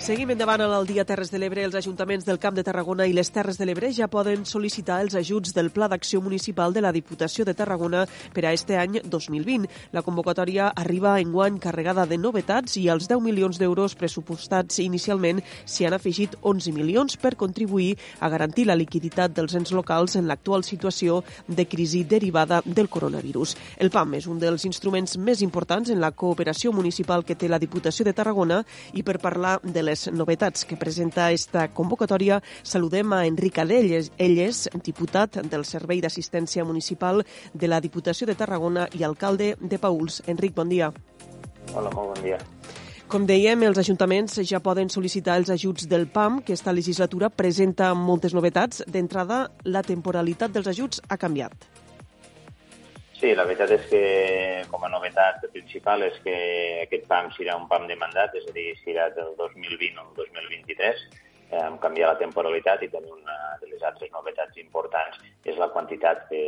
Seguim endavant al dia Terres de l'Ebre. Els ajuntaments del Camp de Tarragona i les Terres de l'Ebre ja poden sol·licitar els ajuts del Pla d'Acció Municipal de la Diputació de Tarragona per a este any 2020. La convocatòria arriba en guany carregada de novetats i als 10 milions d'euros pressupostats inicialment s'hi han afegit 11 milions per contribuir a garantir la liquiditat dels ens locals en l'actual situació de crisi derivada del coronavirus. El PAM és un dels instruments més importants en la cooperació municipal que té la Diputació de Tarragona i per parlar de les novetats que presenta esta convocatòria, saludem a Enric Adelles. Ell és diputat del Servei d'Assistència Municipal de la Diputació de Tarragona i alcalde de Pauls. Enric, bon dia. Hola, molt bon dia. Com dèiem, els ajuntaments ja poden sol·licitar els ajuts del PAM, que esta legislatura presenta moltes novetats. D'entrada, la temporalitat dels ajuts ha canviat. Sí, la veritat és que com a novetat principal és que aquest PAM serà un PAM de mandat, és a dir, serà del 2020 al 2023, eh, canviar la temporalitat i també una de les altres novetats importants és la quantitat que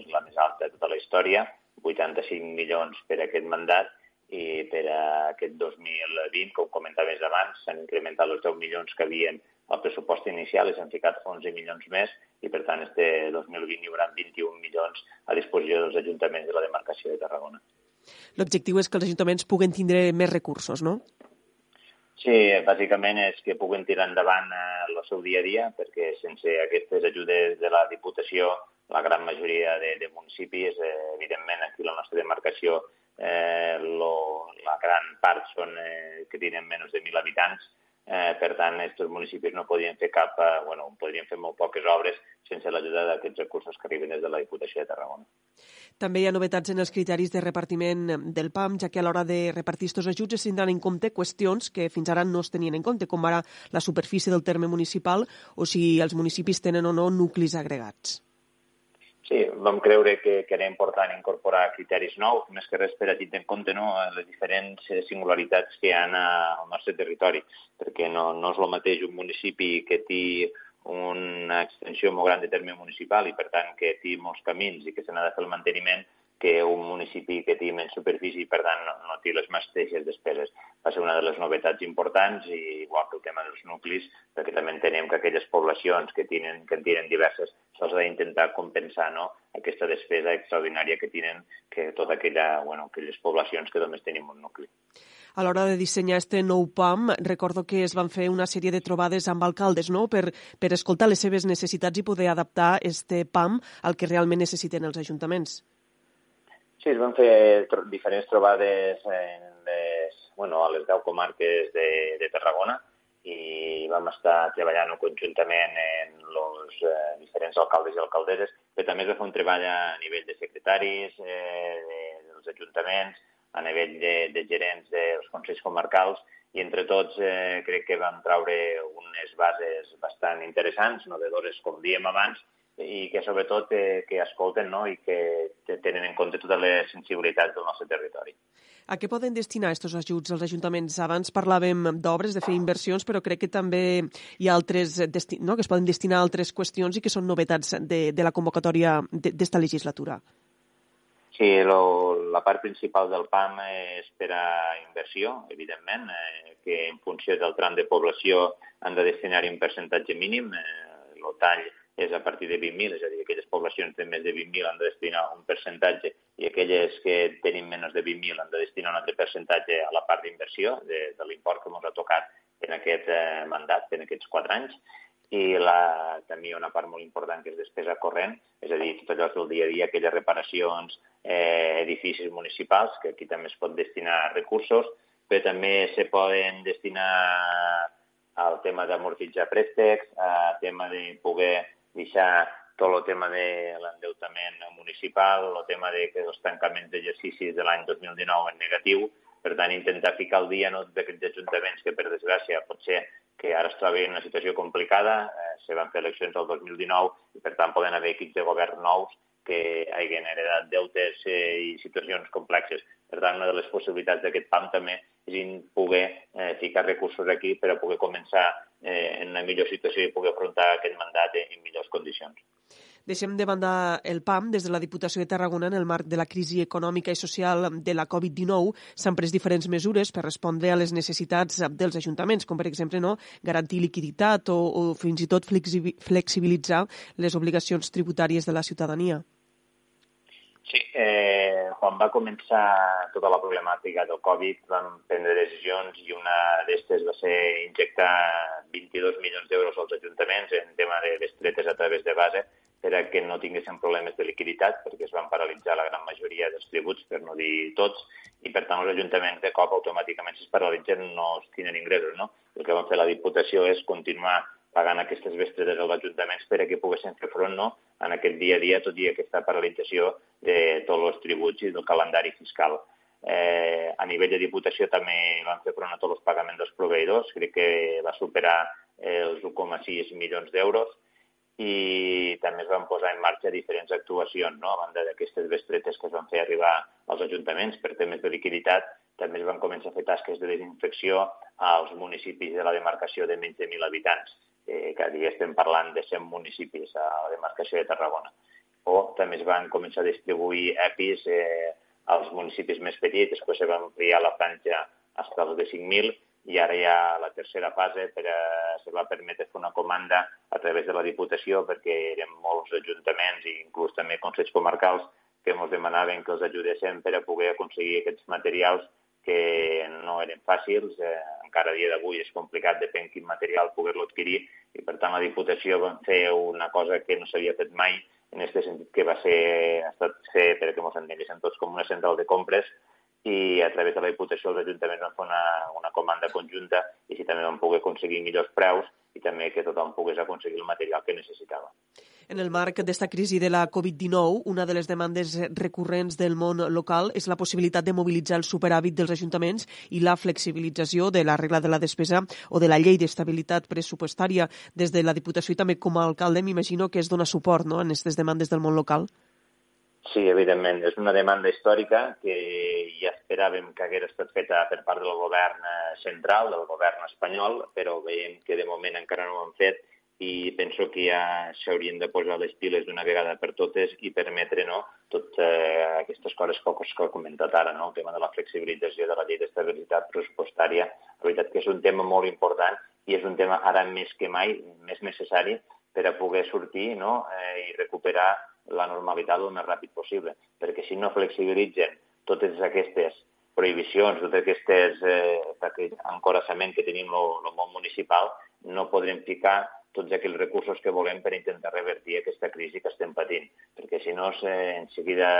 és la més alta de tota la història, 85 milions per aquest mandat i per a aquest 2020, com comentaves abans, s'han incrementat els 10 milions que havien al pressupost inicial i s'han ficat 11 milions més i, per tant, este 2020 hi haurà 21 milions a disposició dels ajuntaments de la demarcació de Tarragona. L'objectiu és que els ajuntaments puguen tindre més recursos, no? Sí, bàsicament és que puguen tirar endavant eh, el seu dia a dia, perquè sense aquestes ajudes de la Diputació, la gran majoria de, de municipis, eh, evidentment aquí la nostra demarcació, eh, lo, la gran part són eh, que tenen menys de 1.000 habitants, Eh, per tant, aquests municipis no podien fer cap, eh, bueno, podrien fer molt poques obres sense l'ajuda d'aquests recursos que arriben des de la Diputació de Tarragona. També hi ha novetats en els criteris de repartiment del PAM, ja que a l'hora de repartir aquests ajuts es tindran en compte qüestions que fins ara no es tenien en compte, com ara la superfície del terme municipal o si els municipis tenen o no nuclis agregats. Sí, vam creure que, que era important incorporar criteris nous, més que res per a tindre en compte no, les diferents singularitats que hi ha al nostre territori, perquè no, no és el mateix un municipi que té una extensió molt gran de terme municipal i, per tant, que té molts camins i que se n'ha de fer el manteniment, que un municipi que té menys superfície i, per tant, no, no té les mateixes despeses. Va ser una de les novetats importants, i igual que el tema dels nuclis, perquè també entenem que aquelles poblacions que tenen, que en tenen diverses se'ls ha d'intentar compensar no? aquesta despesa extraordinària que tenen que tota aquella, bueno, aquelles poblacions que només tenim un nucli. A l'hora de dissenyar este nou PAM, recordo que es van fer una sèrie de trobades amb alcaldes no? per, per escoltar les seves necessitats i poder adaptar este PAM al que realment necessiten els ajuntaments. Sí, es van fer tro diferents trobades en les, bueno, a les 10 comarques de, de Tarragona i vam estar treballant conjuntament en els eh, diferents alcaldes i alcaldesses, però també es va fer un treball a nivell de secretaris, eh, de, dels ajuntaments, a nivell de, de gerents dels consells comarcals, i entre tots eh, crec que vam traure unes bases bastant interessants, novedores, com diem abans, i que sobretot eh, que escolten no? i que tenen en compte totes les sensibilitats del nostre territori. A què poden destinar aquests ajuts els ajuntaments? Abans parlàvem d'obres, de fer inversions, però crec que també hi ha altres no? que es poden destinar a altres qüestions i que són novetats de, de la convocatòria d'esta legislatura. Sí, lo, la part principal del PAM és per a inversió, evidentment, eh, que en funció del tram de població han de destinar un percentatge mínim. Eh, el tall és a partir de 20.000, és a dir, aquelles poblacions de més de 20.000 han de destinar un percentatge i aquelles que tenen menys de 20.000 han de destinar un altre percentatge a la part d'inversió de, de l'import que ens ha tocat en aquest eh, mandat, en aquests quatre anys, i la, també una part molt important que és despesa corrent, és a dir, tot allò del dia a dia, aquelles reparacions, eh, edificis municipals, que aquí també es pot destinar recursos, però també se poden destinar al tema d'amortitzar préstecs, al tema de poder deixar tot el tema de l'endeutament municipal, el tema de que els tancaments d'exercicis de l'any 2019 en negatiu, per tant, intentar ficar al dia no, d'aquests ajuntaments que, per desgràcia, pot ser que ara es troben en una situació complicada, eh, se van fer eleccions el 2019 i, per tant, poden haver equips de govern nous que hagin heredat deutes eh, i situacions complexes. Per tant, una de les possibilitats d'aquest PAM també és poder eh, ficar recursos aquí per a poder començar eh, en una millor situació i poder afrontar aquest mandat en millors condicions. Deixem de banda el PAM. Des de la Diputació de Tarragona, en el marc de la crisi econòmica i social de la Covid-19, s'han pres diferents mesures per respondre a les necessitats dels ajuntaments, com per exemple no, garantir liquiditat o, o fins i tot flexibilitzar les obligacions tributàries de la ciutadania. Sí, eh, quan va començar tota la problemàtica del Covid vam prendre decisions i una d'estes va ser injectar 22 milions d'euros als ajuntaments en tema de bestretes a través de base per a que no tinguessin problemes de liquiditat, perquè es van paralitzar la gran majoria dels tributs, per no dir tots, i per tant els ajuntaments de cop automàticament si es paralitzen no es tenen ingressos. No? El que van fer la Diputació és continuar pagant aquestes bestretes als ajuntaments per a que poguessin fer front no, en aquest dia a dia, tot i aquesta paralització de tots els tributs i del calendari fiscal. Eh, a nivell de Diputació també van fer front a tots els pagaments dels proveïdors, crec que va superar els 1,6 milions d'euros i també es van posar en marxa diferents actuacions, no? a banda d'aquestes bestretes que es van fer arribar als ajuntaments per temes de liquiditat, també es van començar a fer tasques de desinfecció als municipis de la demarcació de menys de 1.000 habitants eh, cada dia estem parlant de 100 municipis a la demarcació de Tarragona. O també es van començar a distribuir EPIs eh, als municipis més petits, després se va ampliar la franja fins als de 5.000 i ara ja la tercera fase per a, se va permetre fer una comanda a través de la Diputació perquè eren molts ajuntaments i inclús també consells comarcals que ens demanaven que els ajudéssim per a poder aconseguir aquests materials que no eren fàcils, eh, encara a dia d'avui és complicat, depèn quin material poder-lo adquirir, i per tant la Diputació va fer una cosa que no s'havia fet mai, en aquest sentit que va ser, ha estat fer, perquè ens entenguéssim tots, com una central de compres, i a través de la Diputació els ajuntaments van fer una, una comanda conjunta i així també van poder aconseguir millors preus i també que tothom pogués aconseguir el material que necessitava. En el marc d'esta crisi de la Covid-19, una de les demandes recurrents del món local és la possibilitat de mobilitzar el superàvit dels ajuntaments i la flexibilització de la regla de la despesa o de la llei d'estabilitat pressupostària. Des de la Diputació i també com a alcalde m'imagino que es dona suport no, en aquestes demandes del món local. Sí, evidentment. És una demanda històrica que ja esperàvem que hagués estat feta per part del govern eh, central, del govern espanyol, però veiem que de moment encara no ho han fet i penso que ja s'haurien de posar les piles d'una vegada per totes i permetre no, totes eh, aquestes coses que, que he comentat ara, no? el tema de la flexibilització de la llei d'estabilitat pressupostària. La veritat que és un tema molt important i és un tema ara més que mai més necessari per a poder sortir no? eh, i recuperar la normalitat el més ràpid possible, perquè si no flexibilitzen totes aquestes prohibicions, tot aquestes, eh, aquest encoraçament que tenim el món municipal, no podrem ficar tots aquells recursos que volem per intentar revertir aquesta crisi que estem patint, perquè si no eh, en seguida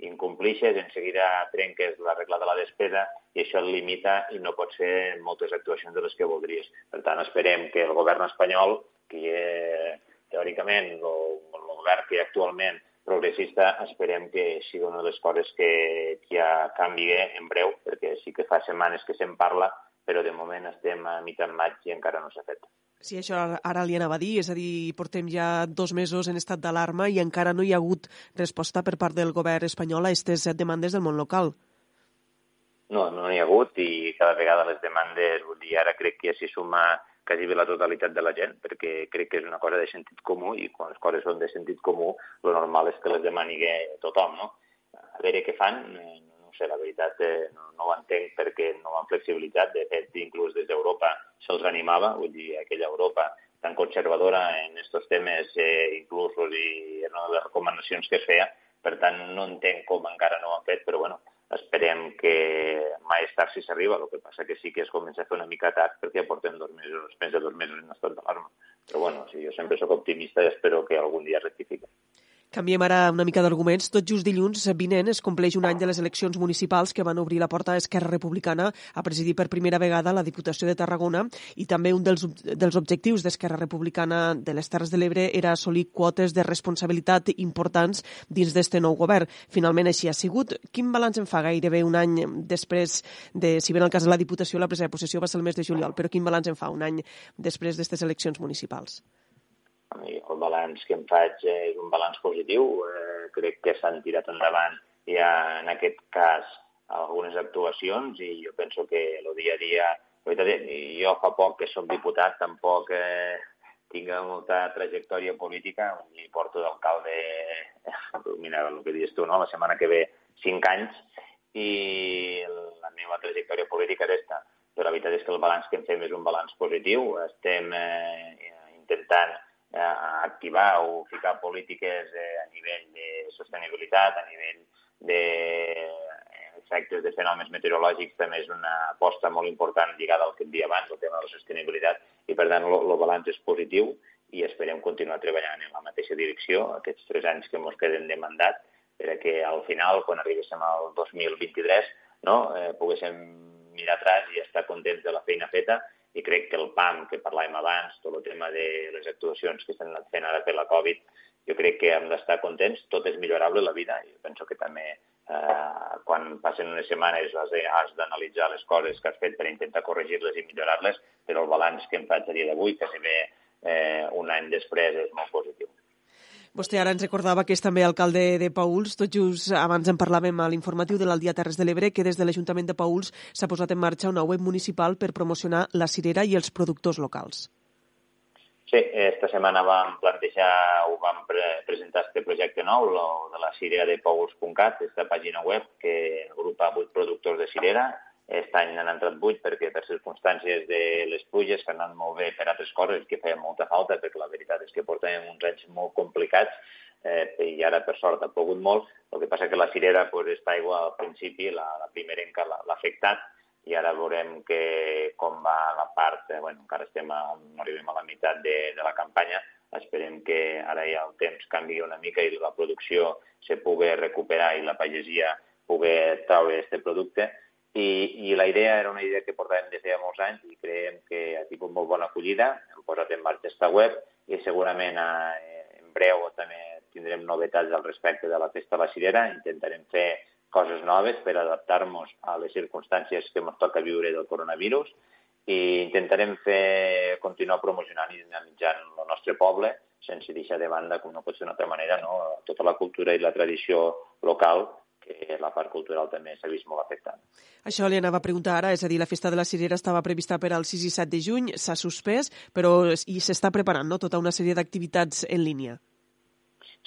incomplixes, en seguida trenques la regla de la despesa i això et limita i no pot ser moltes actuacions de les que voldries. Per tant, esperem que el govern espanyol, que eh, teòricament el, el govern que actualment progressista, esperem que sigui una de les coses que, que ja canvi en breu, perquè sí que fa setmanes que se'n parla, però de moment estem a mitjan maig i encara no s'ha fet. Sí, això ara li anava a dir, és a dir, portem ja dos mesos en estat d'alarma i encara no hi ha hagut resposta per part del govern espanyol a aquestes demandes del món local. No, no n'hi ha hagut i cada vegada les demandes, vull dir, ara crec que s'hi suma quasi bé la totalitat de la gent, perquè crec que és una cosa de sentit comú i quan les coses són de sentit comú, el normal és que les demani tothom, no? A veure què fan, eh, sé, la veritat eh, no, no ho entenc perquè no han flexibilitzat, de fet, inclús des d'Europa se'ls animava, vull dir, aquella Europa tan conservadora en aquests temes, eh, inclús i en una de les recomanacions que es feia, per tant, no entenc com encara no ho han fet, però bueno, esperem que mai és tard si s'arriba, el que passa que sí que es comença a fer una mica tard perquè portem dos mesos, més de dos mesos en estat d'alarma. Però bueno, sí, jo sempre sóc optimista i espero que algun dia rectifiqui. Canviem ara una mica d'arguments. Tot just dilluns vinent es compleix un any de les eleccions municipals que van obrir la porta a Esquerra Republicana a presidir per primera vegada la Diputació de Tarragona i també un dels, dels objectius d'Esquerra Republicana de les Terres de l'Ebre era assolir quotes de responsabilitat importants dins d'este nou govern. Finalment així ha sigut. Quin balanç en fa gairebé un any després de, si bé en el cas de la Diputació la presa de possessió va ser el mes de juliol, però quin balanç en fa un any després d'aquestes eleccions municipals? Balanç que em faig és un balanç positiu. Eh, crec que s'han tirat endavant ja en aquest cas algunes actuacions i jo penso que el dia a dia... Jo fa poc que soc diputat, tampoc eh, tinc molta trajectòria política i porto d'alcalde, mira el que dius tu, no? la setmana que ve cinc anys i la meva trajectòria política és aquesta. Però la veritat és que el balanç que en fem és un balanç positiu. Estem eh, intentant eh, activar o ficar polítiques eh, a nivell de sostenibilitat, a nivell de efectes de fenòmens meteorològics també és una aposta molt important lligada al que et dia abans, el tema de la sostenibilitat, i per tant el balanç és positiu i esperem continuar treballant en la mateixa direcció aquests tres anys que ens queden de mandat perquè al final, quan arribéssim al 2023, no, eh, poguéssim mirar atrás i estar contents de la feina feta i crec que el PAM que parlàvem abans, tot el tema de les actuacions que estan fent ara per la Covid, jo crec que hem d'estar contents, tot és millorable la vida i penso que també eh, quan passen unes setmanes has d'analitzar les coses que has fet per intentar corregir-les i millorar-les, però el balanç que em faig a dia d'avui, que si bé eh, un any després, és molt positiu. Vostè ara ens recordava que és també alcalde de Pauls. Tot just abans en parlàvem a l'informatiu de l'Aldia Terres de l'Ebre que des de l'Ajuntament de Pauls s'ha posat en marxa una web municipal per promocionar la cirera i els productors locals. Sí, esta setmana vam plantejar o vam pre presentar este projecte nou, lo de la cirera de Pouls.cat, aquesta pàgina web que agrupa vuit productors de cirera. Aquest any n'han entrat vuit perquè per circumstàncies de les pluges que han anat molt bé per altres coses que feien molta falta, perquè la veritat és que portàvem uns anys molt complicats eh, i ara per sort ha pogut molt. El que passa que la cirera, pues, està igual al principi, la, la primerenca l'ha afectat, i ara veurem que, com va la part, eh, bueno, encara estem a, no arribem a la meitat de, de la campanya, esperem que ara ja el temps canvi una mica i la producció se pugui recuperar i la pagesia pugui treure aquest producte. I, I la idea era una idea que portàvem des de molts anys i creiem que ha tingut molt bona acollida. Hem posat en marxa aquesta web i segurament eh, en breu també tindrem novetats al respecte de la festa cirera. Intentarem fer coses noves per adaptar-nos a les circumstàncies que ens toca viure del coronavirus i intentarem fer, continuar promocionant i dinamitzant el nostre poble sense deixar de banda, com no pot ser d'una altra manera, no? tota la cultura i la tradició local que la part cultural també s'ha vist molt afectada. Això li anava a preguntar ara, és a dir, la festa de la Cirera estava prevista per al 6 i 7 de juny, s'ha suspès, però i s'està preparant no? tota una sèrie d'activitats en línia.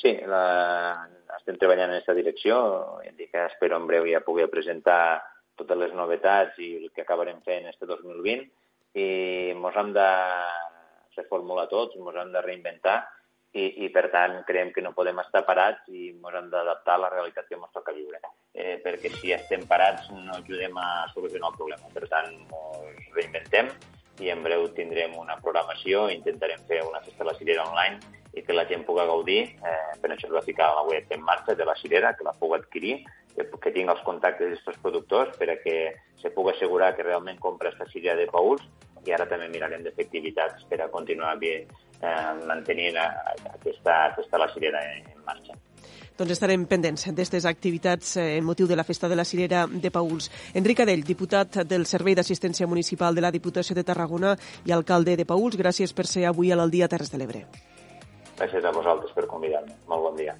Sí, la, estem treballant en aquesta direcció. Hem dit que espero en breu ja poder presentar totes les novetats i el que acabarem fent este 2020 i ens hem de reformular tots, ens hem de reinventar i, i per tant creiem que no podem estar parats i ens hem d'adaptar a la realitat que ens toca viure. Eh, perquè si estem parats no ajudem a solucionar el problema. Per tant, ens reinventem i en breu tindrem una programació, intentarem fer una festa de la cirera online i que la gent pugui gaudir. Eh, per això es va ficar la web en marxa de la cirera, que la pugui adquirir, que, que tingui els contactes d'aquests productors per a que se pugui assegurar que realment compra aquesta cirera de Pauls i ara també mirarem de fer activitats per a continuar bé, eh, mantenint aquesta, aquesta la cirera en marxa. Doncs estarem pendents d'aquestes activitats eh, en motiu de la Festa de la Cirera de Pauls. Enric Adell, diputat del Servei d'Assistència Municipal de la Diputació de Tarragona i alcalde de Pauls, gràcies per ser avui a l'Aldia Terres de l'Ebre. Gràcies a vosaltres per convidar-me. Molt bon dia.